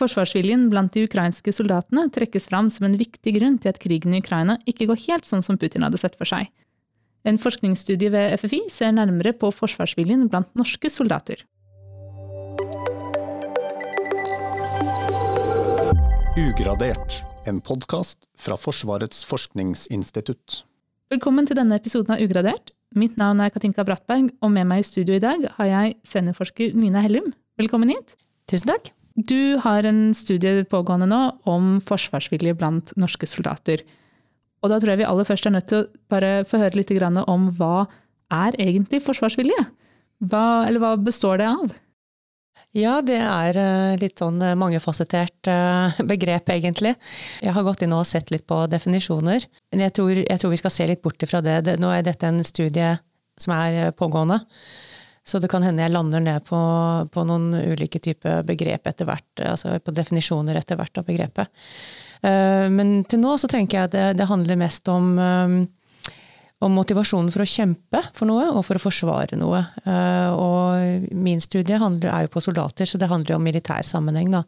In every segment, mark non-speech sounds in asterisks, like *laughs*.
Forsvarsviljen blant de ukrainske soldatene trekkes fram som en viktig grunn til at krigen i Ukraina ikke går helt sånn som Putin hadde sett for seg. En forskningsstudie ved FFI ser nærmere på forsvarsviljen blant norske soldater. Ugradert, en podkast fra Forsvarets forskningsinstitutt. Velkommen til denne episoden av Ugradert. Mitt navn er Katinka Brattberg, og med meg i studio i dag har jeg seniorforsker Nina Hellum. Velkommen hit. Tusen takk. Du har en studie pågående nå om forsvarsvilje blant norske soldater. Og da tror jeg vi aller først er nødt til å bare få høre litt om hva er egentlig forsvarsvilje? Hva, eller hva består det av? Ja, det er eh, litt sånn eh, mangefasettert eh, *laughs* begrep, egentlig. Jeg har gått inn og sett litt på definisjoner, men jeg tror, jeg tror vi skal se litt bort ifra det. Nå er dette en studie som er pågående. Så det kan hende jeg lander ned på, på noen ulike typer begrep etter hvert, altså på definisjoner etter hvert av begrepet. Uh, men til nå så tenker jeg at det, det handler mest om, um, om motivasjonen for å kjempe for noe og for å forsvare noe. Uh, og min studie handler, er jo på soldater, så det handler jo om militær sammenheng. Da.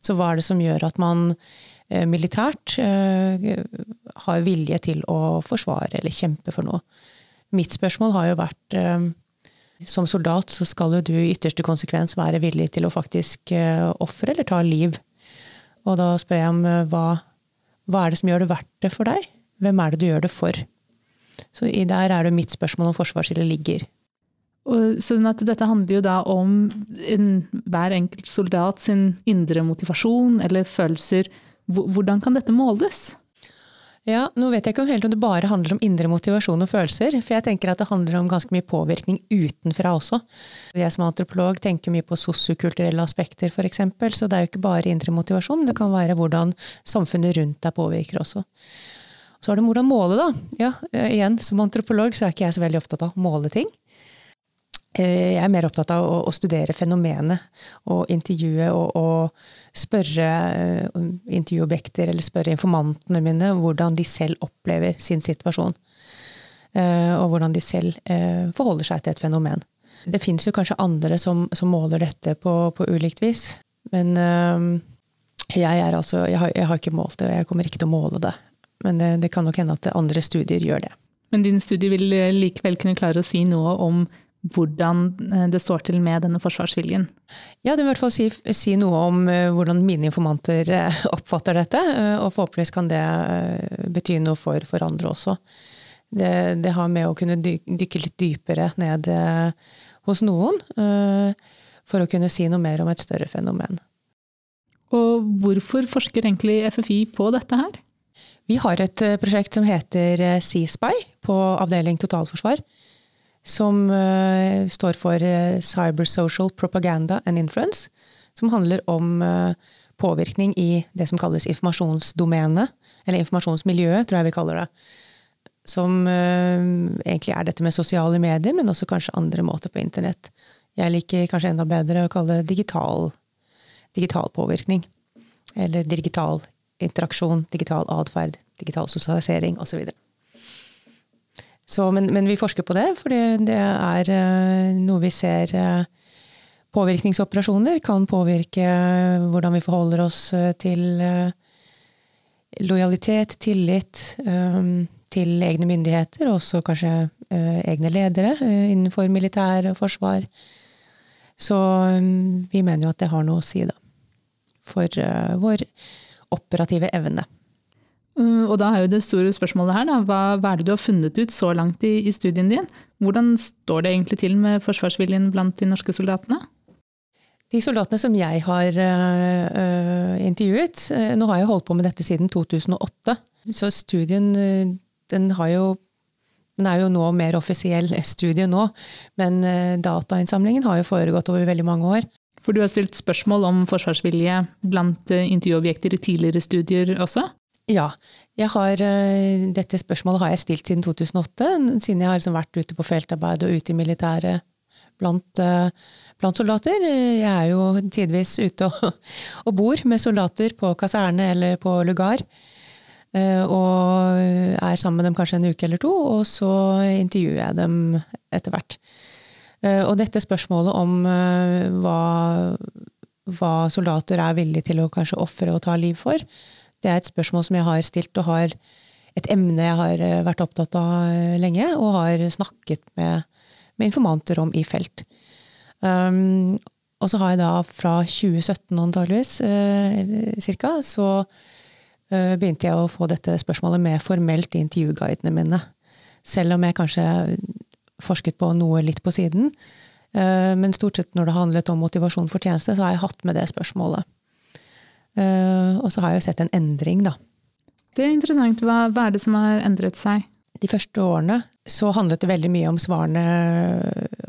Så hva er det som gjør at man militært har vilje til å forsvare eller kjempe for noe? Mitt spørsmål har jo vært som soldat så skal jo du i ytterste konsekvens være villig til å faktisk uh, ofre eller ta liv. Og da spør jeg om uh, hva, hva er det som gjør det verdt det for deg? Hvem er det du gjør det for? Så der er det mitt spørsmål om forsvarsskillet ligger. Og, sånn at dette handler jo da om en, hver enkelt soldat sin indre motivasjon eller følelser. Hvordan kan dette måles? Ja, nå vet jeg ikke helt om det bare handler om indre motivasjon og følelser, for jeg tenker at det handler om ganske mye påvirkning utenfra også. Jeg som antropolog tenker mye på sosiokulturelle aspekter f.eks., så det er jo ikke bare indre motivasjon, det kan være hvordan samfunnet rundt deg påvirker også. Så er det hvordan måle, da. Ja, igjen, som antropolog så er ikke jeg så veldig opptatt av å måle ting. Eh, jeg er mer opptatt av å, å studere fenomenet og intervjue og, og spørre uh, intervjuobjekter eller spørre informantene mine hvordan de selv opplever sin situasjon. Uh, og hvordan de selv uh, forholder seg til et fenomen. Det fins jo kanskje andre som, som måler dette på, på, ulikt vis. Men jeg, altså, jeg, har, jeg, har, ikke målt det, og jeg kommer ikke til å måle det. Men det, det kan nok hende at andre studier gjør det. Men din studie vil likevel kunne klare å si noe om hvordan eh, det står til med denne forsvarsviljen. Ja, det vil i hvert fall si, si, noe om uh, hvordan mine informanter uh, *laughs* oppfatter dette. Og forhåpentligvis kan det bety noe for, for andre også. Det, det, har med å kunne dykke litt dypere ned hos noen for å kunne si noe mer om et større fenomen. Og hvorfor forsker egentlig FFI på dette her? Vi har et prosjekt som heter CSPY på avdeling totalforsvar som uh, står for uh, Cyber Social Propaganda and Influence. Som handler om uh, påvirkning i det som kalles informasjonsdomenet. Eller informasjonsmiljøet, tror jeg vi kaller det. Som egentlig er dette med sosiale medier, men også kanskje andre måter på internett. Jeg liker kanskje enda bedre å kalle det digital, digital påvirkning. Eller digital interaksjon, digital atferd, digital sosialisering osv. Så, men, men, vi forsker på det, for det er uh, noe vi ser uh, Påvirkningsoperasjoner kan påvirke hvordan vi forholder oss til lojalitet, tillit til egne myndigheter, og også kanskje egne ledere innenfor militær og forsvar. Så vi mener jo at det har noe å si, da. For vår operative evne. Mm, og da er jo det store spørsmålet her, da, hva, hva er det du har funnet ut så langt i, i, studien din? Hvordan står det egentlig til med forsvarsviljen blant de norske soldatene? De soldatene som jeg har uh, intervjuet uh, Nå har jeg holdt på med dette siden 2008. Så studien den, jo, den er jo nå mer offisiell *laughs* studie nå. Men datainnsamlingen har jo foregått over veldig mange år. For du har stilt spørsmål om forsvarsvilje blant intervjuobjekter i tidligere studier også? Ja. Har, eh, dette spørsmålet har jeg stilt siden 2008, siden jeg har liksom vært ute på feltarbeid og ute i militæret blant, eh, blant, soldater. Jeg er jo tidvis ute og, *laughs* og, bor med soldater på kaserne eller på lugar. Eh, og er sammen med dem kanskje en uke eller to, og så intervjuer jeg dem etter hvert. Og dette spørsmålet om hva hva soldater er villige til å kanskje ofre og ta liv for. Det er et spørsmål som jeg har stilt, og har et emne jeg har eh, vært opptatt av eh, lenge, og har snakket med, med informanter om i felt. Um, og så har jeg da fra 2017 antageligvis, eh, cirka, så eh, begynte jeg å få dette spørsmålet med formelt i intervjuguidene mine. Selv om jeg kanskje forsket på noe litt på siden. Men stort sett når det handlet om motivasjon for tjeneste, så har jeg hatt med det spørsmålet. Eh, og så har jeg jo sett en endring, da. Det er interessant. Hva, hva er det som har endret seg? De første årene så handlet det veldig mye om svarene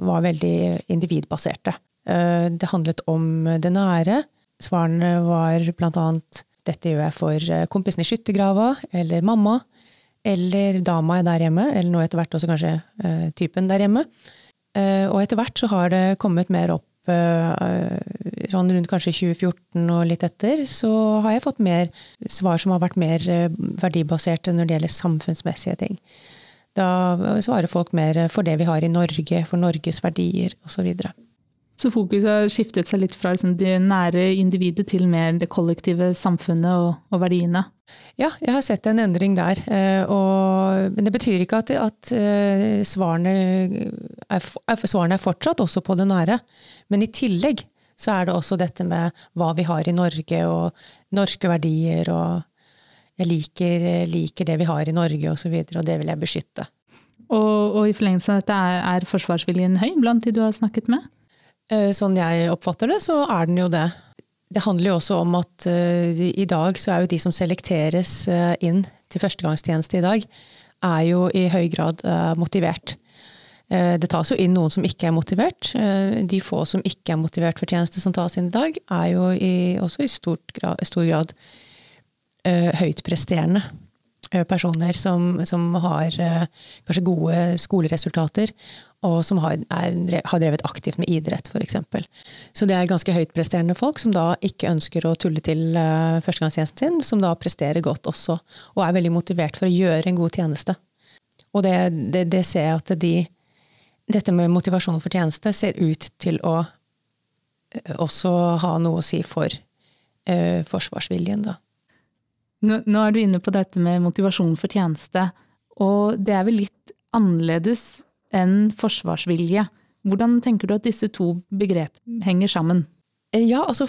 var veldig individbaserte. Eh, det handlet om det nære. Svarene var blant annet 'dette gjør jeg for kompisen i skyttergrava', eller 'mamma', eller 'dama er der hjemme', eller nå etter hvert også kanskje typen der hjemme. Og etter hvert så har det kommet mer opp sånn rundt kanskje 2014 og litt etter, så har jeg fått mer svar som har vært mer verdibaserte når det gjelder samfunnsmessige ting. Da svarer folk mer for det vi har i Norge, for Norges verdier osv. Så, fokuset har skiftet seg litt fra liksom det nære individet til mer det kollektive samfunnet og, og, verdiene? Ja, jeg har sett en endring der. Og, men det betyr ikke at, at svarene, er, svarene, er, fortsatt også på det nære. Men i tillegg så er det også dette med hva vi har i Norge, og norske verdier, og jeg liker, liker det vi har i Norge, og, så videre, og det vil jeg beskytte. Og, og i forlengelse av dette, er, er forsvarsviljen høy blant de du har snakket med? Sånn jeg oppfatter det, så er den jo det. Det handler jo også om at uh, i dag så er jo de som selekteres uh, inn til førstegangstjeneste i dag, er jo i høy grad motivert. Det tas jo inn noen som ikke er motivert. De få som ikke er motivert for tjeneste som tas inn i dag, er jo i, også i grad, stor grad høytpresterende personer som, som har kanskje gode skoleresultater, og som har, er, har drevet aktivt med idrett, f.eks. Så det er ganske høytpresterende folk som da ikke ønsker å tulle til uh, førstegangstjenesten sin, som da presterer godt også, og er veldig motivert for å gjøre en god tjeneste. Og det, det, det ser jeg at de Dette med motivasjon for tjeneste ser ut til å uh, også ha noe å si for uh, forsvarsviljen, da. Nå, nå er du inne på dette med motivasjon for tjeneste, og det er vel litt annerledes enn forsvarsvilje. Hvordan tenker du at disse to begrep henger sammen? Eh, ja, altså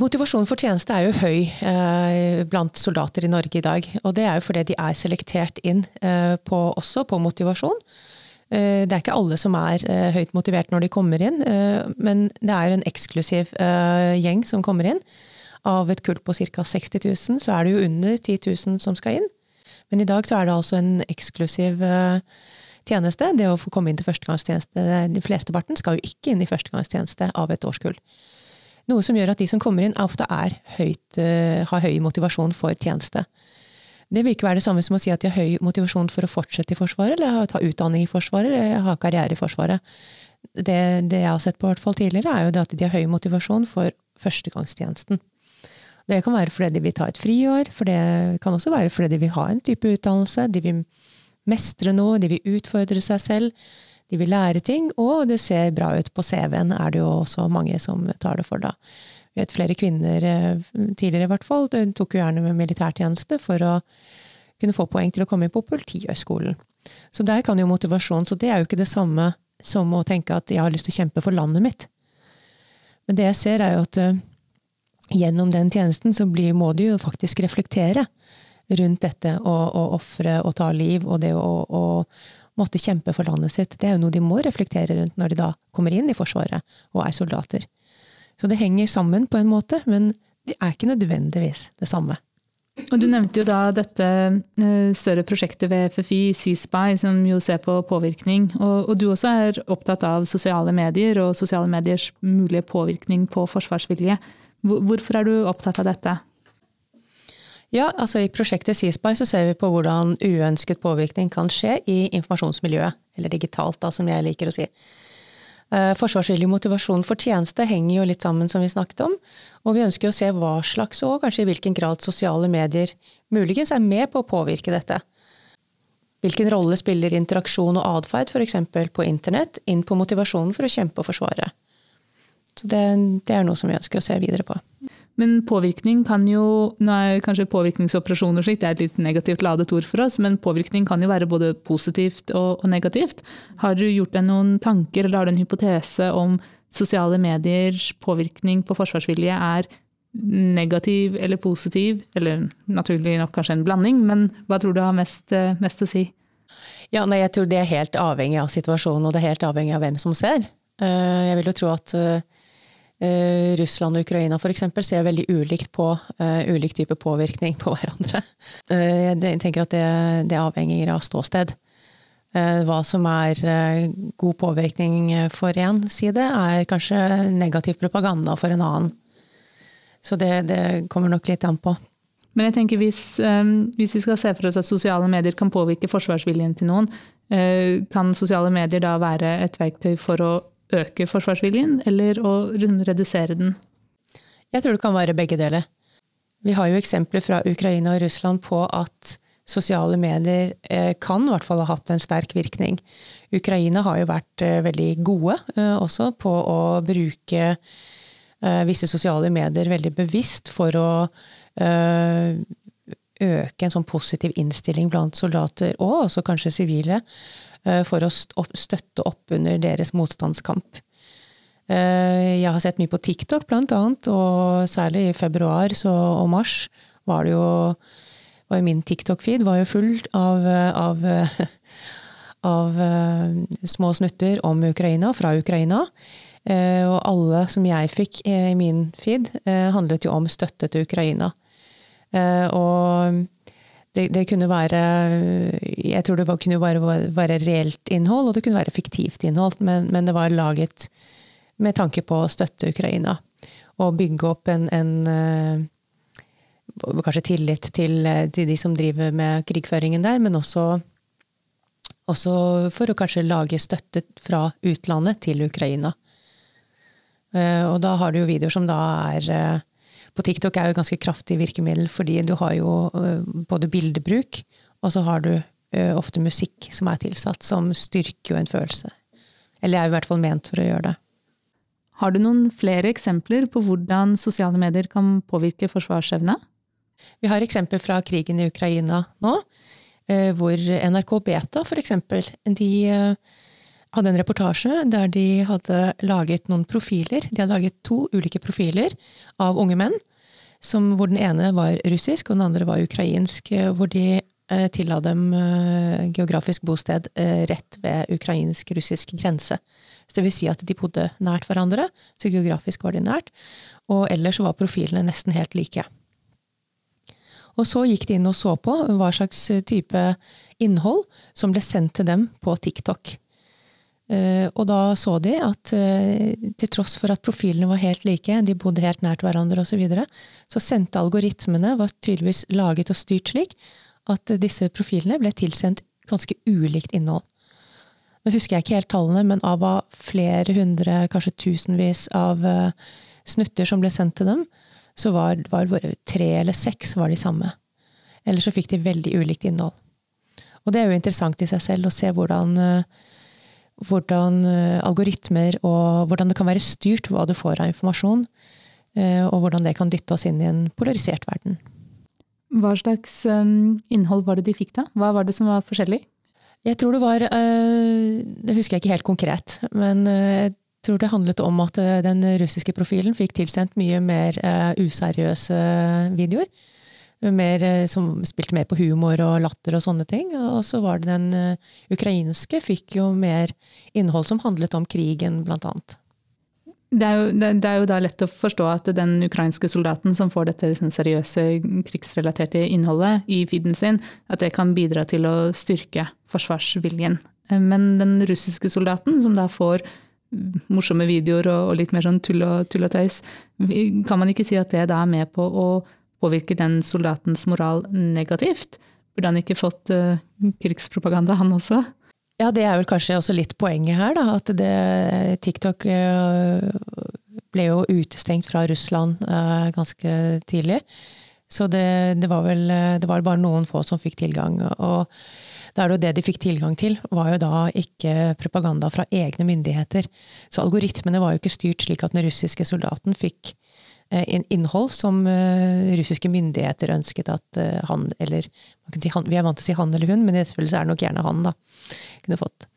Motivasjonen for tjeneste er jo høy eh, blant soldater i Norge i dag. Og det er jo fordi de er selektert inn eh, på, også på motivasjon. Eh, det er ikke alle som er eh, høyt motivert når de kommer inn, eh, men det er en eksklusiv gjeng som kommer inn. Av et kull på ca. 60 000, så er det jo under 10 000 som skal inn. Men i dag så er det altså en eksklusiv gjeng tjeneste, det å få komme inn til førstegangstjeneste De flesteparten skal jo ikke inn i førstegangstjeneste av et årskull. Noe som gjør at de som kommer inn, ofte er høyt, uh, har høy motivasjon for tjeneste. Det vil ikke være det samme som å si at de har høy motivasjon for å fortsette i Forsvaret, eller ta utdanning i Forsvaret, eller ha karriere i Forsvaret. Det, det jeg har sett på hvert fall tidligere, er jo det at de har høy motivasjon for førstegangstjenesten. Det kan være fordi de vil ta et friår, for det kan også være fordi de vil ha en type utdannelse. De vil mestre noe, de vil utfordre seg selv. De vil lære ting, og det ser bra ut på CV-en, er det jo også mange som tar det for, da. Vi vet flere kvinner, eh, tidligere i hvert fall, tok jo gjerne med militærtjeneste for å kunne få poeng til å komme inn på Politihøgskolen. Så der kan jo motivasjon Så det er jo ikke det samme som å tenke at jeg har lyst til å kjempe for landet mitt. Men det jeg ser, er jo at uh, gjennom den tjenesten så må du jo faktisk reflektere rundt dette å, å ofre og ta liv, og det å, å, måtte kjempe for landet sitt. Det er jo noe de må reflektere rundt når de da kommer inn i Forsvaret og er soldater. Så det henger sammen på en måte, men det er ikke nødvendigvis det samme. Og Du nevnte jo da dette eh, større prosjektet ved FFI, Seaspy, som jo ser på påvirkning. Og, og, du også er opptatt av sosiale medier og sosiale mediers mulige påvirkning på forsvarsvilje. Hvorfor er du opptatt av dette? Ja, altså I prosjektet CSPY så ser vi på hvordan uønsket påvirkning kan skje i informasjonsmiljøet, eller digitalt, da, som jeg liker å si. Eh, forsvarsvillig motivasjon for tjeneste henger jo litt sammen, som vi snakket om. Og vi ønsker å se hva slags, og kanskje i hvilken grad sosiale medier muligens er med på å påvirke dette. Hvilken rolle spiller interaksjon og atferd, f.eks. på internett, inn på motivasjonen for å kjempe og forsvare? Så det, det er noe som vi ønsker å se videre på. Men påvirkning kan jo Nå er kanskje påvirkningsoperasjoner slik, det er et litt negativt ladet ord for oss, men påvirkning kan jo være både positivt og, og negativt. Har du gjort deg noen tanker, eller har du en hypotese om sosiale mediers påvirkning på forsvarsvilje er negativ eller positiv, eller naturlig nok kanskje en blanding, men hva tror du har mest, eh, mest å si? Ja, nei, jeg tror det er helt avhengig av situasjonen, og det er helt avhengig av hvem som ser. Eh, jeg vil jo tro at eh, Russland og Ukraina f.eks. ser veldig ulikt på ulik type påvirkning på *laughs* hverandre. Jeg tenker at det, det avhenger av ståsted. Hva som er god påvirkning for én side, er kanskje negativ propaganda for en annen. Så det, det kommer nok litt an på. Men jeg tenker hvis, hvis, vi skal se for oss at sosiale medier kan påvirke forsvarsviljen til noen, kan sosiale medier da være et verktøy for å øke forsvarsviljen, eller å redusere den? Jeg tror det kan være begge deler. Vi har jo eksempler fra Ukraina og Russland på at sosiale medier eh, kan i hvert fall ha hatt en sterk virkning. Ukraina har jo vært eh, veldig gode også på å bruke Eh, visse sosiale medier veldig bevisst for å eh, øke en sånn positiv innstilling blant soldater, og også kanskje sivile, eh, for å støtte opp under deres motstandskamp. Jeg har sett mye på TikTok, blant annet, og særlig i februar og mars var det jo var Min TikTok-feed var jo full av, av, *laughs* av små snutter om Ukraina, fra Ukraina. Eh, og alle som jeg fikk i min feed, eh, handlet jo om støtte til Ukraina. Eh, og det, det kunne være Jeg tror det var, kunne bare være reelt innhold, og det kunne være fiktivt innhold, men, men, det var laget med tanke på å støtte Ukraina. Og bygge opp en, en Kanskje tillit til, til, de som driver med krigføringen der, men også, også for å kanskje lage støtte fra utlandet til Ukraina. Eh, og da har du jo videoer som da er eh, På TikTok er jo et ganske kraftig virkemiddel, fordi du har jo eh, både bildebruk, og så har du ofte musikk som er tilsatt, som styrker jo en følelse. Eller er i hvert fall ment for å gjøre det. Har du noen flere eksempler på hvordan sosiale medier kan påvirke forsvarsevne? Vi har eksempler fra krigen i Ukraina nå, hvor NRK Beta f.eks. de hadde en reportasje der de hadde laget noen profiler. De hadde laget to ulike profiler av unge menn, som, hvor den ene var russisk og den andre var ukrainsk. Hvor de eh, tilla dem eh, geografisk bosted eh, rett ved ukrainsk-russisk grense. Så det vil si at de bodde nært hverandre, så geografisk var de nært. Og ellers var profilene nesten helt like. Og så gikk de inn og så på hva slags type innhold som ble sendt til dem på TikTok. Uh, og da så de at uh, til tross for at profilene var helt like, de bodde helt nært hverandre osv., så, videre, så sendte algoritmene, var tydeligvis laget og styrt slik, at uh, disse profilene ble tilsendt ganske ulikt innhold. Nå husker jeg ikke helt tallene, men av flere hundre, kanskje tusenvis av snutter som ble sendt til dem, så var, var bare tre eller seks var de samme. Eller så fikk de veldig ulikt innhold. Og det er jo interessant i seg selv å se hvordan hvordan eh, algoritmer og hvordan det kan være styrt hva du får av informasjon, eh, og hvordan det kan dytte oss inn i en polarisert verden. Hva slags um, innhold var det de fikk, da? Hva var det som var forskjellig? Jeg tror det var Det husker jeg ikke helt konkret, men jeg tror det handlet om at den russiske profilen fikk tilsendt mye mer useriøse videoer mer, eh, som spilte mer på humor og latter og sånne ting. Og så var det den uh, ukrainske fikk jo mer innhold som handlet om krigen, blant annet. Det er, jo, det, er, jo, da lett å forstå at den ukrainske soldaten som får dette liksom, seriøse krigsrelaterte innholdet i feeden sin, at det kan bidra til å styrke forsvarsviljen. Eh, men den russiske soldaten, som da får morsomme videoer og, og litt mer sånn tull og, tull og tøys, kan man ikke si at det da er med på å påvirke den soldatens moral negativt? Burde han ikke fått uh, krigspropaganda, han også? Ja, det er vel kanskje også litt poenget her, da. At det, TikTok uh, ble jo utestengt fra Russland uh, ganske tidlig. Så det, det, var vel det var bare noen få som fikk tilgang. Og det er jo det de fikk tilgang til, var jo da ikke propaganda fra egne myndigheter. Så algoritmene var jo ikke styrt slik at den russiske soldaten fikk eh, innhold som uh, russiske myndigheter ønsket at uh, han eller si han, Vi er vant til å si han eller hun, men i dette tilfellet er det nok gjerne han, da. Kunne fått.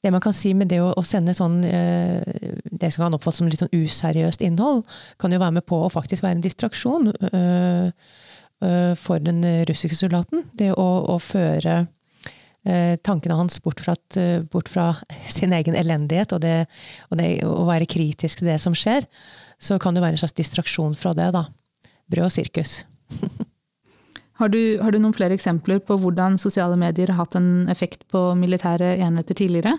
Det man kan si med det å, å sende sånn det som kan oppfattes som litt sånn useriøst innhold, kan jo være med på å faktisk være en distraksjon. Eh, for den russiske soldaten. Det å, å føre eh, tankene hans bort fra, eh, bort fra, *laughs* sin egen elendighet og, det, og det, å være kritisk til det som skjer, så kan det være en slags distraksjon fra det. da. Brød og sirkus. *laughs* har, du, har du noen flere eksempler på hvordan sosiale medier har hatt en effekt på militære enheter tidligere?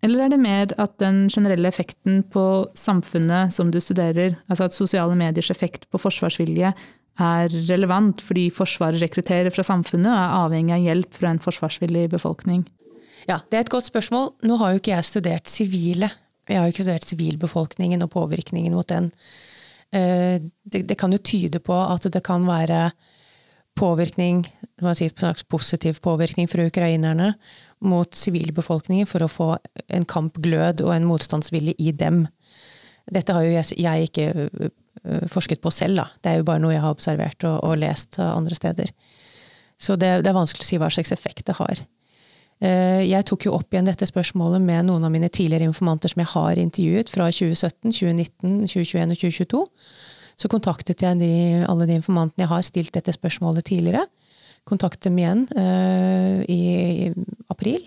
Eller er det mer at den generelle effekten på samfunnet som du studerer, altså at sosiale mediers effekt på forsvarsvilje, er relevant fordi Forsvaret rekrutterer fra samfunnet og er avhengig av hjelp fra en forsvarsvillig befolkning? Ja, Det er et godt spørsmål. Nå har jo ikke jeg studert sivile. Jeg har jo ikke studert sivilbefolkningen og påvirkningen mot den. Eh, det, det, kan jo tyde på at det kan være påvirkning, sier, slags positiv påvirkning fra ukrainerne mot sivilbefolkningen for å få en kampglød og en motstandsvilje i dem. Dette har jo jeg, jeg ikke Eh, forsket på selv. Da. Det er jo bare noe jeg har observert og, og lest andre steder. Så det, det, er vanskelig å si hva slags effekt det har. Eh, jeg tok jo opp igjen dette spørsmålet med noen av mine tidligere informanter som jeg har intervjuet fra 2017, 2019, 2021 og 2022. Så kontaktet jeg de, alle de informantene jeg har stilt dette spørsmålet tidligere. Kontaktet dem igjen uh, i, i april,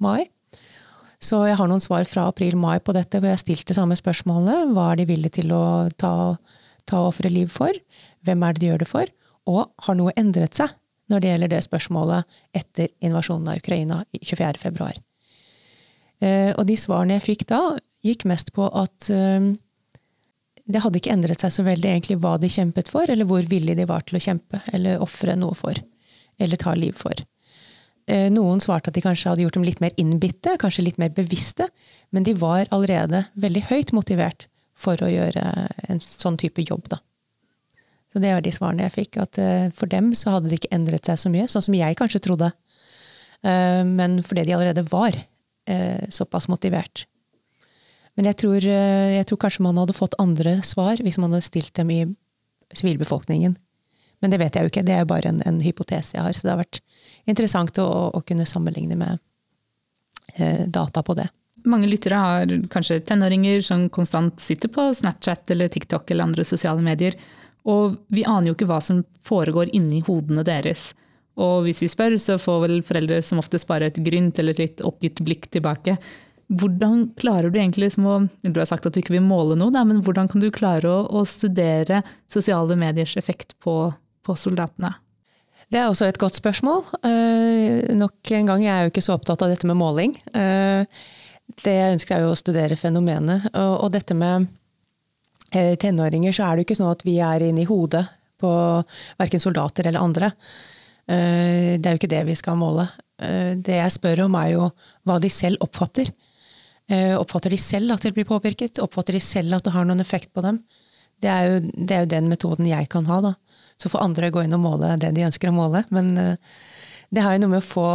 mai. Så jeg har noen svar fra april-mai på dette, hvor jeg har stilt det samme spørsmålet. Hva er de villige til å ta, ta og liv for? Hvem er det de gjør det for? Og har noe endret seg når det gjelder det spørsmålet etter invasjonen av Ukraina 24.2? Eh, og de svarene jeg fikk da, gikk mest på at eh, det hadde ikke endret seg så veldig egentlig hva de kjempet for, eller hvor villige de var til å kjempe eller ofre noe for. Eller ta liv for. Eh, noen svarte at de kanskje hadde gjort dem litt mer innbitte, kanskje litt mer bevisste, men de var allerede veldig høyt motivert for å gjøre en sånn type jobb, da. Så det var de svarene jeg fikk, at eh, for dem så hadde det ikke endret seg så mye, sånn som jeg kanskje trodde. Eh, men fordi de allerede var såpass motivert. Men jeg tror, jeg tror kanskje man hadde fått andre svar hvis man hadde stilt dem i sivilbefolkningen. Men det vet jeg jo ikke, det er jo bare en, en hypotese jeg har. Så det har vært interessant å, å kunne sammenligne med eh, data på det. Mange lyttere har kanskje tenåringer som konstant sitter på Snapchat eller TikTok eller andre sosiale medier. Og vi aner jo ikke hva som foregår inni hodene deres. Og hvis vi spør, så får vel foreldre som oftest bare et grynt eller et litt oppgitt blikk tilbake. Hvordan klarer du egentlig liksom å Du har sagt at du ikke vil måle noe, da, men hvordan kan du klare å, å studere sosiale mediers effekt på, på soldatene? Det er også et godt spørsmål. Eh, nok en gang, jeg er jo ikke så opptatt av dette med måling. Eh, det jeg ønsker er jo å studere fenomenet. Og, og dette med tenåringer, så er det ikke sånn at vi er inne i hodet på verken soldater eller andre. det er jo ikke det vi skal måle. det jeg spør om, er jo hva de selv oppfatter. oppfatter de selv at de blir påvirket? Oppfatter de selv at det har noen effekt på dem? Det er jo, det er jo den metoden jeg kan ha, da. Så får andre gå inn og måle det de ønsker å måle. Men det har jo noe med å få,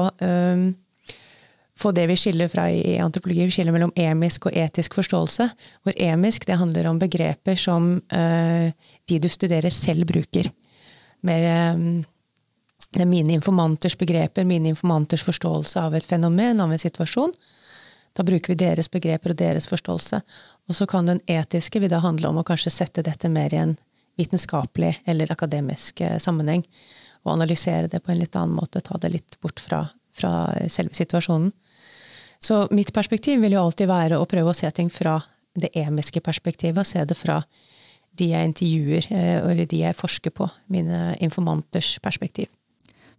få det vi skiller fra i antropologi, vi skiller mellom emisk og etisk forståelse. Hvor emisk det handler om begreper som uh, de du studerer, selv bruker. Mer, um, det er mine informanters begreper, mine informanters forståelse av et fenomen, av en situasjon. Da bruker vi deres begreper og deres forståelse. Og så kan den etiske vil da handle om å kanskje sette dette mer i en vitenskapelig eller akademisk eh, sammenheng. Og analysere det på en litt annen måte, ta det litt bort fra, fra selve situasjonen. Så mitt perspektiv vil jo alltid være å prøve å se ting fra det emiske perspektivet, og se det fra de jeg intervjuer, eh, eller de jeg forsker på, mine informanters perspektiv.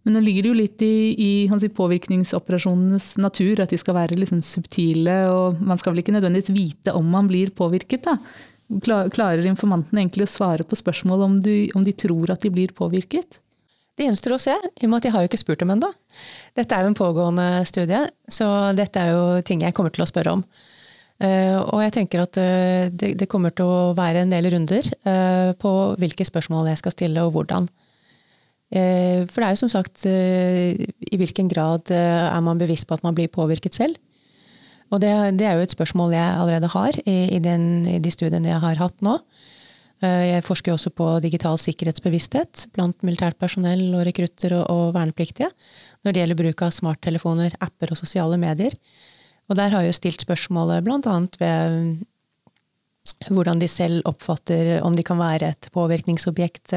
Men nå ligger det jo litt i, i påvirkningsoperasjonenes natur at de skal være liksom subtile, og man skal vel ikke nødvendigvis vite om man blir påvirket. da. Klarer informanten egentlig å svare på spørsmål om, du, om de tror at de blir påvirket? Det gjenstår å se, i og med at de har jo ikke spurt dem ennå. Dette er jo en pågående studie, så dette er jo ting jeg kommer til å spørre om. Uh, og jeg tenker at uh, det, kommer til å være en del runder uh, på hvilke spørsmål jeg skal stille, og hvordan. Eh, for det er jo som sagt i hvilken grad er man bevisst på at man blir påvirket selv? Og det, det er jo et spørsmål jeg allerede har i, i, den, i de studiene jeg har hatt nå. Jeg forsker også på digital sikkerhetsbevissthet blant militært personell og rekrutter og, vernepliktige når det gjelder bruk av smarttelefoner, apper og sosiale medier. Og der har jeg jo stilt spørsmålet bl.a. ved hvordan de selv oppfatter om de kan være et påvirkningsobjekt.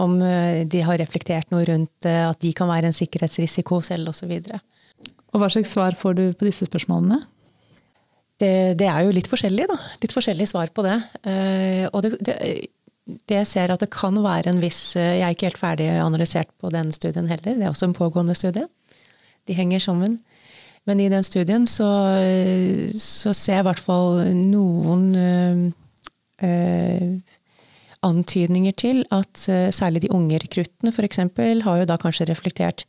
Om eh, de har reflektert noe rundt eh, at de kan være en sikkerhetsrisiko selv, osv. Og, og hva slags svar får du på disse spørsmålene? Det, det, er jo litt forskjellig, da. Litt forskjellig svar på det. Uh, og det, det, det, jeg ser at det kan være en viss Jeg er ikke helt ferdig analysert på den studien heller. Det er også en pågående studie. De henger sammen. Men i den studien så, så ser jeg i hvert fall noen øh, antydninger til at øh, særlig de unge rekruttene f.eks. har jo da kanskje reflektert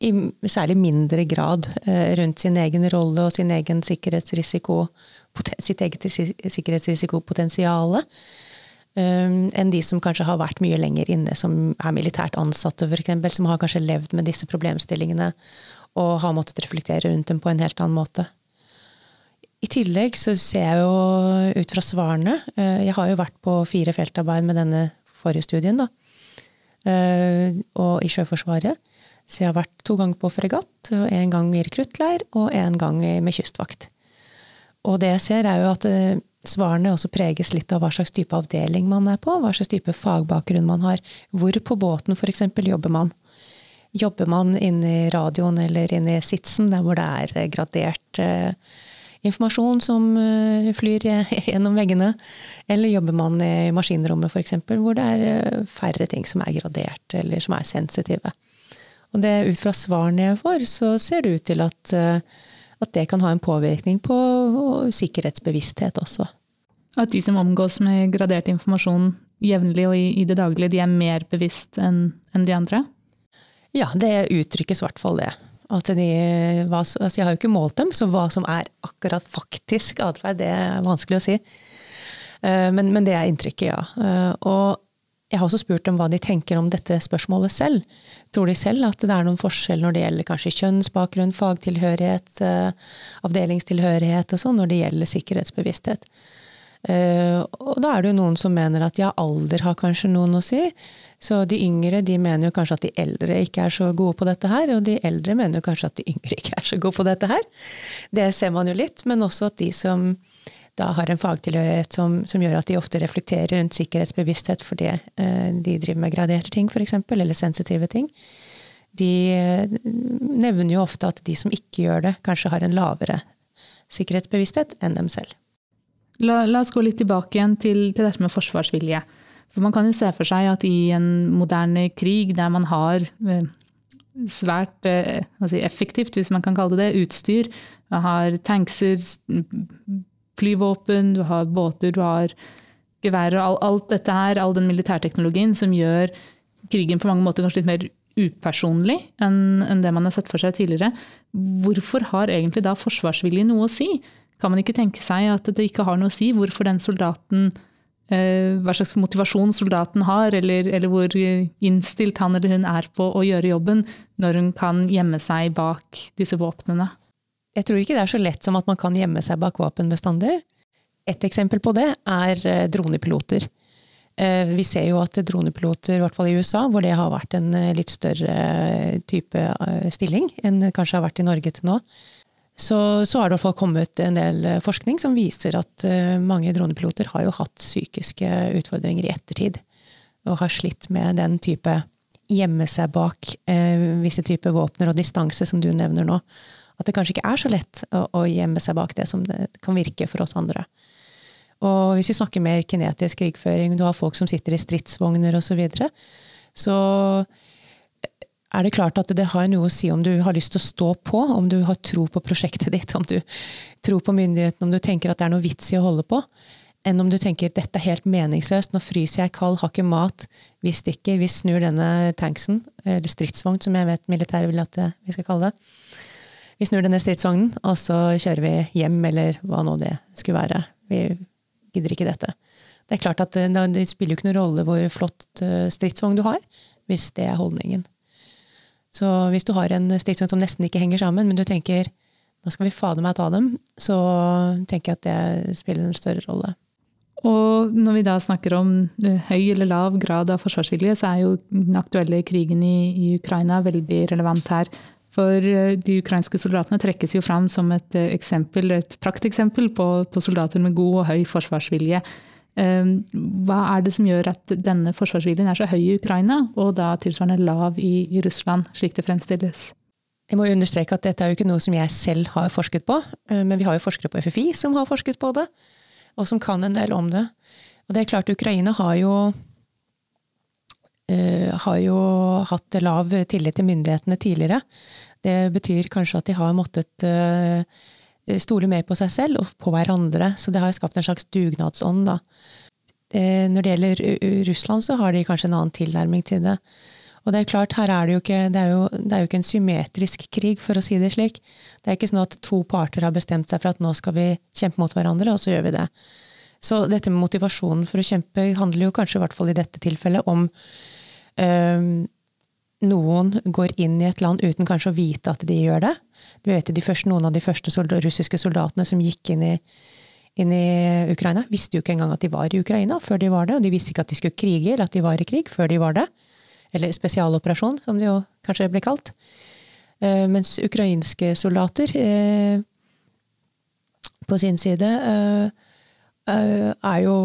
i særlig mindre grad øh, rundt sin egen rolle og sin egen sikkerhetsrisiko, sitt eget sikkerhetsrisikopotensial. Um, enn de som kanskje har vært mye lenger inne, som er militært ansatte f.eks., som har kanskje levd med disse problemstillingene og har måttet reflektere rundt dem på en helt annen måte. I tillegg så ser jeg jo ut fra svarene eh, Jeg har jo vært på fire feltarbeid med denne forrige studien, da. Eh, og i Sjøforsvaret. Så jeg har vært to ganger på fregatt, og en gang i rekruttleir og en gang med kystvakt. Og det jeg ser, er jo at eh, svarene også preges litt av hva slags type avdeling man er på, hva slags type fagbakgrunn man har. Hvor på båten f.eks. jobber man. Jobber man inne i radioen eller inne i sitsen, der hvor det er eh, gradert eh, informasjon som flyr *laughs* gjennom veggene? Eller jobber man i maskinrommet f.eks., hvor det er færre ting som er gradert, eller som er sensitive? Og det, ut fra svarene jeg får, så ser det ut til at, eh, at det kan ha en påvirkning på sikkerhetsbevissthet også. At de som omgås med gradert informasjon jevnlig og i, i det daglige, de er mer bevisst enn en de andre? Ja, det uttrykkes i hvert fall det. Altså de, hva, altså jeg har jo ikke målt dem, så hva som er akkurat faktisk atferd, det er vanskelig å si. Eh, men, men, det er inntrykket, ja. Eh, og jeg har også spurt dem hva de tenker om dette spørsmålet selv. Tror de selv at det er noen forskjell når det gjelder kanskje kjønnsbakgrunn, fagtilhørighet, eh, avdelingstilhørighet og sånn, når det gjelder sikkerhetsbevissthet? Og da er det jo noen som mener at ja, alder har kanskje noen å si. Så de yngre de mener jo kanskje at de eldre ikke er så gode på dette her, og de eldre mener jo kanskje at de yngre ikke er så gode på dette her. Det ser man jo litt, men også at de som da har en fagtilhørighet som, som gjør at de ofte reflekterer rundt sikkerhetsbevissthet fordi eh, de driver med graderte ting, f.eks., eller sensitive ting. De eh, nevner jo ofte at de som ikke gjør det, kanskje har en lavere sikkerhetsbevissthet enn dem selv. La, la oss gå litt tilbake igjen til, til dette med forsvarsvilje. For man kan jo se for seg at i en moderne krig der man har eh, svært eh, effektivt, hvis man kan kalle det det, utstyr, man har tankser, flyvåpen, du har båter, du har geværer og alt dette her, all den militærteknologien som gjør krigen på mange måter kanskje litt mer upersonlig enn, enn det man har sett for seg tidligere. Hvorfor har egentlig da forsvarsvilje noe å si? Kan man ikke tenke seg at det ikke har noe å si hvorfor den soldaten Eh, hva slags motivasjon soldaten har, eller, eller, hvor innstilt han eller hun er på å gjøre jobben, når hun kan gjemme seg bak disse våpnene. Jeg tror ikke det er så lett som at man kan gjemme seg bak våpen bestandig. Et eksempel på det er eh, dronepiloter. Eh, vi ser jo at dronepiloter, i hvert fall i USA, hvor det har vært en litt større type stilling enn det kanskje har vært i Norge til nå, så, så, har det i hvert fall kommet en del eh, forskning som viser at mange dronepiloter har jo hatt psykiske utfordringer i ettertid. Og har slitt med den type gjemme seg bak visse typer våpner og distanse som du nevner nå. At det kanskje ikke er så lett å, å, gjemme seg bak det som det kan virke for oss andre. Og hvis vi snakker mer kinetisk krigføring, du har folk som sitter i stridsvogner osv., så, videre, så er det klart at det har noe å si om du har lyst til å stå på, om du har tro på prosjektet ditt, om du tror på myndighetene, om du tenker at det er noe vits i å holde på, enn om du tenker dette er helt meningsløst, nå fryser jeg kald, har ikke mat, vi stikker, vi snur denne tanksen, eller stridsvogn som jeg vet militæret vil at vi skal kalle det. Vi snur denne stridsvognen, og så kjører vi hjem, eller hva nå det skulle være. Vi gidder ikke dette. Det er klart at det, det spiller jo ikke noen rolle hvor flott eh, stridsvogn du har, hvis det er holdningen. Så hvis du har en stridsvogn som nesten ikke henger sammen, men du tenker da skal vi fader meg ta dem, så tenker jeg at det spiller en større rolle. Og når vi da snakker om eh, høy eller lav grad av forsvarsvilje, så er jo den aktuelle krigen i, i Ukraina veldig relevant her. For eh, de ukrainske soldatene trekkes jo fram som et eh, eksempel, et prakteksempel på, på soldater med god og høy forsvarsvilje. Hva er det som gjør at denne forsvarsviljen er så høy i Ukraina, og da tilsvarende lav i, i Russland, slik det fremstilles? Jeg må understreke at dette er jo ikke noe som jeg selv har forsket på, men vi har jo forskere på FFI som har forsket på det og som kan en del om det. Og det er klart, Ukraina har jo har jo hatt lav tillit til myndighetene tidligere. Det betyr kanskje at de har måttet uh, stole mer på seg selv og på hverandre. Så det har skapt en slags dugnadsånd, da. Uh, når det gjelder Russland, så har de kanskje en annen tilnærming til det. Og det er klart, her er det jo ikke det er jo, det er jo ikke en symmetrisk krig, for å si det slik. Det er ikke sånn at to parter har bestemt seg for at nå skal vi kjempe mot hverandre, og så gjør vi det. Så dette med motivasjonen for å kjempe handler jo kanskje, i hvert fall i dette tilfellet, om øh, noen går inn i et land uten kanskje å vite at de gjør det. Du vet, de første, Noen av de første soldat, russiske soldatene som gikk inn i, inn i Ukraina, visste jo ikke engang at de var i Ukraina før de var det. Og de visste ikke at de skulle krige, eller at de var i krig, før de var det. Eller spesialoperasjon, som det jo kanskje ble kalt. Eh, mens ukrainske soldater eh, på sin side eh, er jo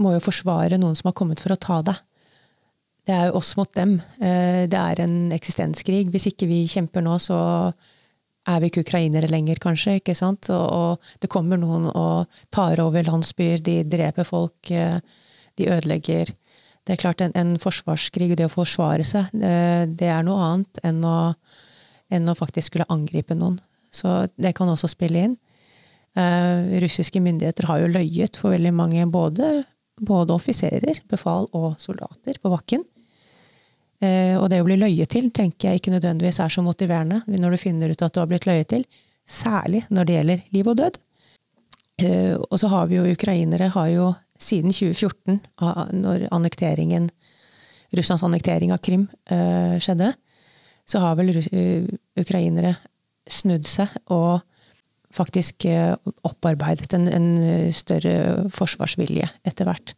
Må jo forsvare noen som har kommet for å ta deg. Det er oss mot dem. Det er en eksistenskrig. Hvis ikke vi kjemper nå, så er vi ikke ukrainere lenger, kanskje. ikke sant? Og, og det kommer noen og tar over landsbyer, de dreper folk, de ødelegger det er klart, en, en forsvarskrig, det å forsvare seg, det, er noe annet enn å, enn å, faktisk skulle angripe noen. Så det kan også spille inn. Uh, russiske myndigheter har jo løyet for veldig mange, både, både offiserer, befal og soldater på bakken. Uh, og det å bli løyet til tenker jeg ikke nødvendigvis er så motiverende når du finner ut at du har blitt løyet til. Særlig når det gjelder liv og død. Uh, og så har vi jo ukrainere har jo siden 2014, når annekteringen, Russlands annektering av Krim uh, skjedde, så har vel ukrainere snudd seg og faktisk opparbeidet en, en, større forsvarsvilje etter hvert.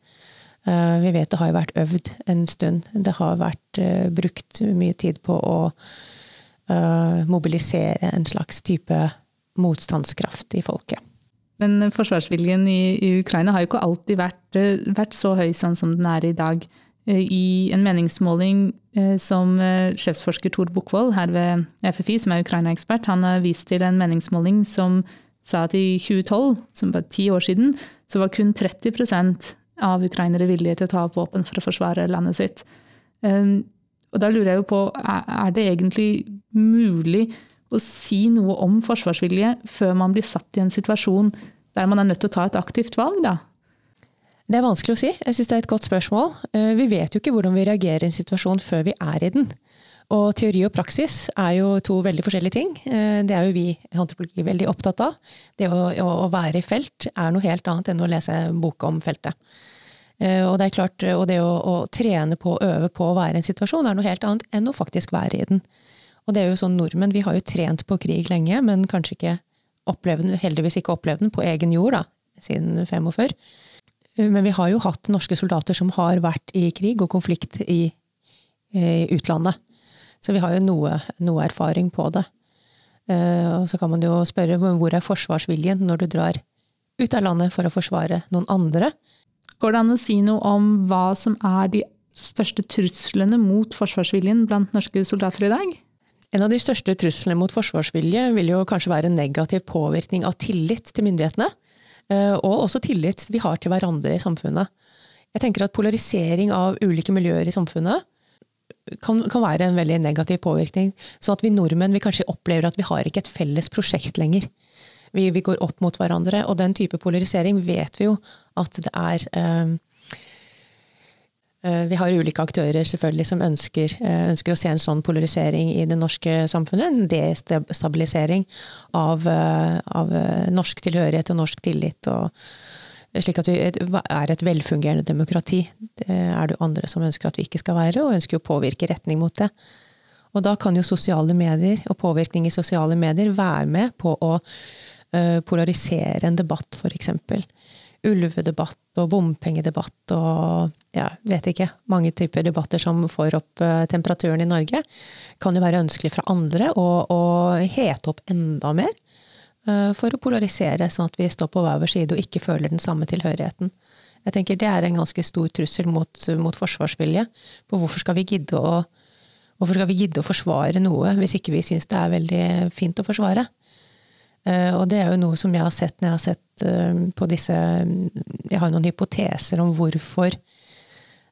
Vi vet det har jo vært øvd en stund. Det har vært brukt mye tid på å mobilisere en slags type motstandskraft i folket. Men forsvarsviljen i, Ukraina har jo ikke alltid vært, eh, vært, så høy sånn som den er i dag. Eh, I en meningsmåling eh, som sjefsforsker Tor Bukkvold her ved FFI, som er Ukraina-ekspert, han har vist til en meningsmåling som sa at i 2012, som var ti år siden, så var kun 30 av ukrainere villige til å ta opp våpen for å forsvare landet sitt. Og da lurer jeg jo på, er det egentlig mulig å si noe om forsvarsvilje før man blir satt i en situasjon der man er nødt til å ta et aktivt valg, da? Det er vanskelig å si. Jeg syns det er et godt spørsmål. Eh, vi vet jo ikke hvordan vi reagerer i en situasjon før vi er i den. Og teori og praksis er jo to veldig forskjellige ting. Eh, det er jo vi i antropologi veldig opptatt av. Det å, å, være i felt er noe helt annet enn å lese en bok om feltet. Eh, og det klart, og det å, å trene på og øve på å være i en situasjon er noe helt annet enn å faktisk være i den. Og det er jo sånn nordmenn, vi har jo trent på krig lenge, men kanskje ikke opplevd den, heldigvis ikke opplevd den på egen jord, da, siden 45. Men vi har jo hatt norske soldater som har vært i krig og konflikt i, i utlandet. Så vi har jo noe, noe erfaring på det. Uh, og så kan man jo spørre hvor er forsvarsviljen når du drar ut av landet for å forsvare noen andre? Går det an å si noe om hva som er de største truslene mot forsvarsviljen blant norske soldater i dag? En av de største truslene mot forsvarsvilje vil jo kanskje være negativ påvirkning av tillit til myndighetene. Eh, og også tillit vi har til hverandre i samfunnet. Jeg tenker at polarisering av ulike miljøer i samfunnet kan, kan være en veldig negativ påvirkning. Så at vi nordmenn vi kanskje opplever at vi har ikke et felles prosjekt lenger. Vi, vi går opp mot hverandre, og den type polarisering vet vi jo at det er eh, Eh, vi har ulike aktører selvfølgelig som ønsker, eh, ønsker, å se en sånn polarisering i det norske samfunnet. En destabilisering av, eh, av norsk tilhørighet og norsk tillit. Og Slik at vi er et velfungerende demokrati. Det er det andre som ønsker at vi ikke skal være, og ønsker å påvirke retning mot det. Og da kan jo sosiale medier og påvirkning i sosiale medier være med på å polarisere en debatt, f.eks. Ulvedebatt og bompengedebatt og ja, vet ikke, mange typer debatter som får opp temperaturen i Norge, kan jo være ønskelig fra andre å hete opp enda mer. Eh, for å polarisere, sånn at vi står på hver vår side og ikke føler den samme tilhørigheten. Jeg tenker Det er en ganske stor trussel mot, mot forsvarsvilje. På hvorfor skal å Hvorfor skal vi gidde å forsvare noe hvis ikke vi syns det er veldig fint å forsvare? Uh, og det er jo noe som jeg har sett når jeg har sett uh, på disse Jeg har noen hypoteser om hvorfor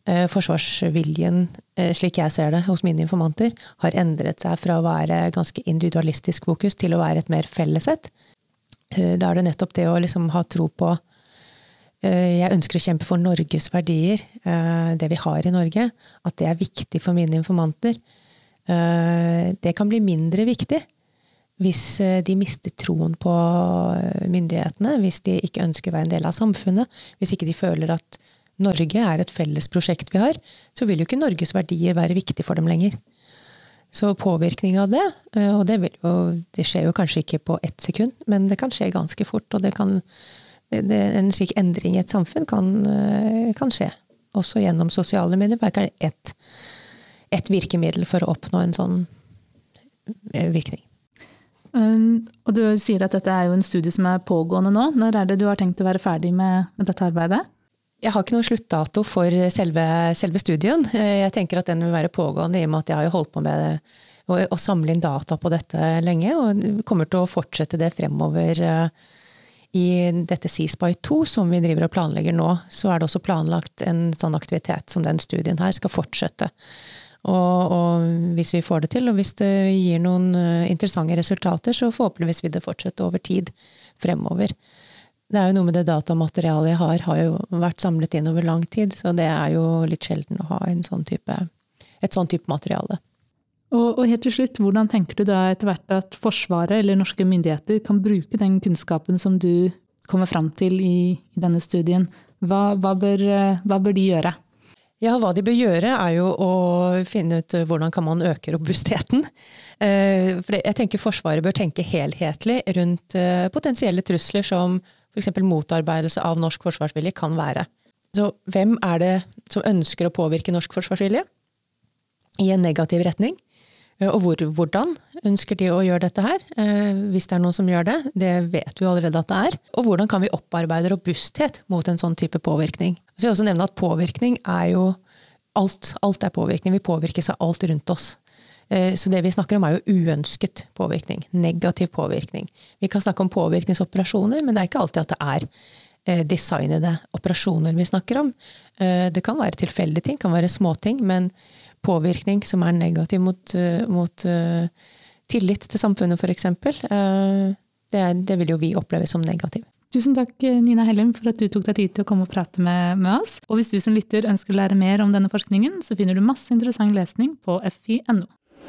forsvarsviljen, slik jeg ser det hos mine informanter, har endret seg fra å være ganske individualistisk fokus til å være et mer fellesett. Da er det nettopp det å liksom ha tro på jeg ønsker å kjempe for Norges verdier, det vi har i Norge. At det er viktig for mine informanter. Det kan bli mindre viktig hvis eh, de mister troen på eh, myndighetene, hvis de ikke ønsker å være en del av samfunnet, hvis ikke de føler at Norge er et felles prosjekt vi har, så vil jo ikke Norges verdier være viktig for dem lenger. Så påvirkning av det, eh, og det, jo, det skjer jo kanskje ikke på ett sekund, men det kan skje ganske fort. Og det kan, det, en slik endring i et samfunn kan, kan skje. Også gjennom sosiale medier. Det er ett et virkemiddel for å oppnå en sånn virkning. Um, og du sier at dette er jo en studie som er pågående nå. Når er det du har tenkt å være ferdig med, med dette arbeidet? Jeg har ikke noen sluttdato for selve, selve, studien. Eh, jeg tenker at den vil være pågående i og med at jeg har holdt på med å, å, samle inn data på dette lenge. Og kommer til å fortsette det fremover. Uh, I dette CSPY 2 som vi driver og planlegger nå, så er det også planlagt en sånn aktivitet som den studien her skal fortsette. Og, og, hvis vi får det til, og hvis det gir noen eh, interessante resultater, så forhåpentligvis vil det fortsette over tid fremover. Det er jo noe med det datamaterialet jeg har, har jo vært samlet inn over lang tid, så det er jo litt sjelden å ha sånn type, et sånn type materiale. Og, og, helt til slutt, hvordan tenker du da etter hvert at Forsvaret eller norske myndigheter kan bruke den kunnskapen som du kommer fram til i, i denne studien? Hva, hva, bør, hva bør de gjøre? Ja, hva de bør gjøre er jo å finne ut eh, hvordan kan man øke robustheten. Eh, for jeg tenker Forsvaret bør tenke helhetlig rundt eh, potensielle trusler som f.eks. motarbeidelse av norsk forsvarsvilje kan være. Så hvem er det som ønsker å påvirke norsk forsvarsvilje i en negativ retning? Og hvor, hvordan ønsker de å gjøre dette her, hvis det er noen som gjør det? Det vet vi allerede at det er. Og hvordan kan vi opparbeide robusthet mot en sånn type påvirkning? Så jeg vil også nevne at påvirkning er jo alt. Alt er påvirkning. Vi påvirkes av alt rundt oss. Eh, så det vi snakker om, er jo uønsket påvirkning. Negativ påvirkning. Vi kan snakke om påvirkningsoperasjoner, men det er ikke alltid at det er eh, designede operasjoner vi snakker om. Eh, det kan være tilfeldige ting, kan være småting, men påvirkning som er negativ mot, mot tillit til samfunnet, f.eks., det, det vil jo vi oppleve som negativ. Tusen takk Nina Hellum for at du tok deg tid til å komme og prate med, med, oss. Og hvis du som lytter ønsker å lære mer om denne forskningen, så finner du masse interessant lesning på fi.no.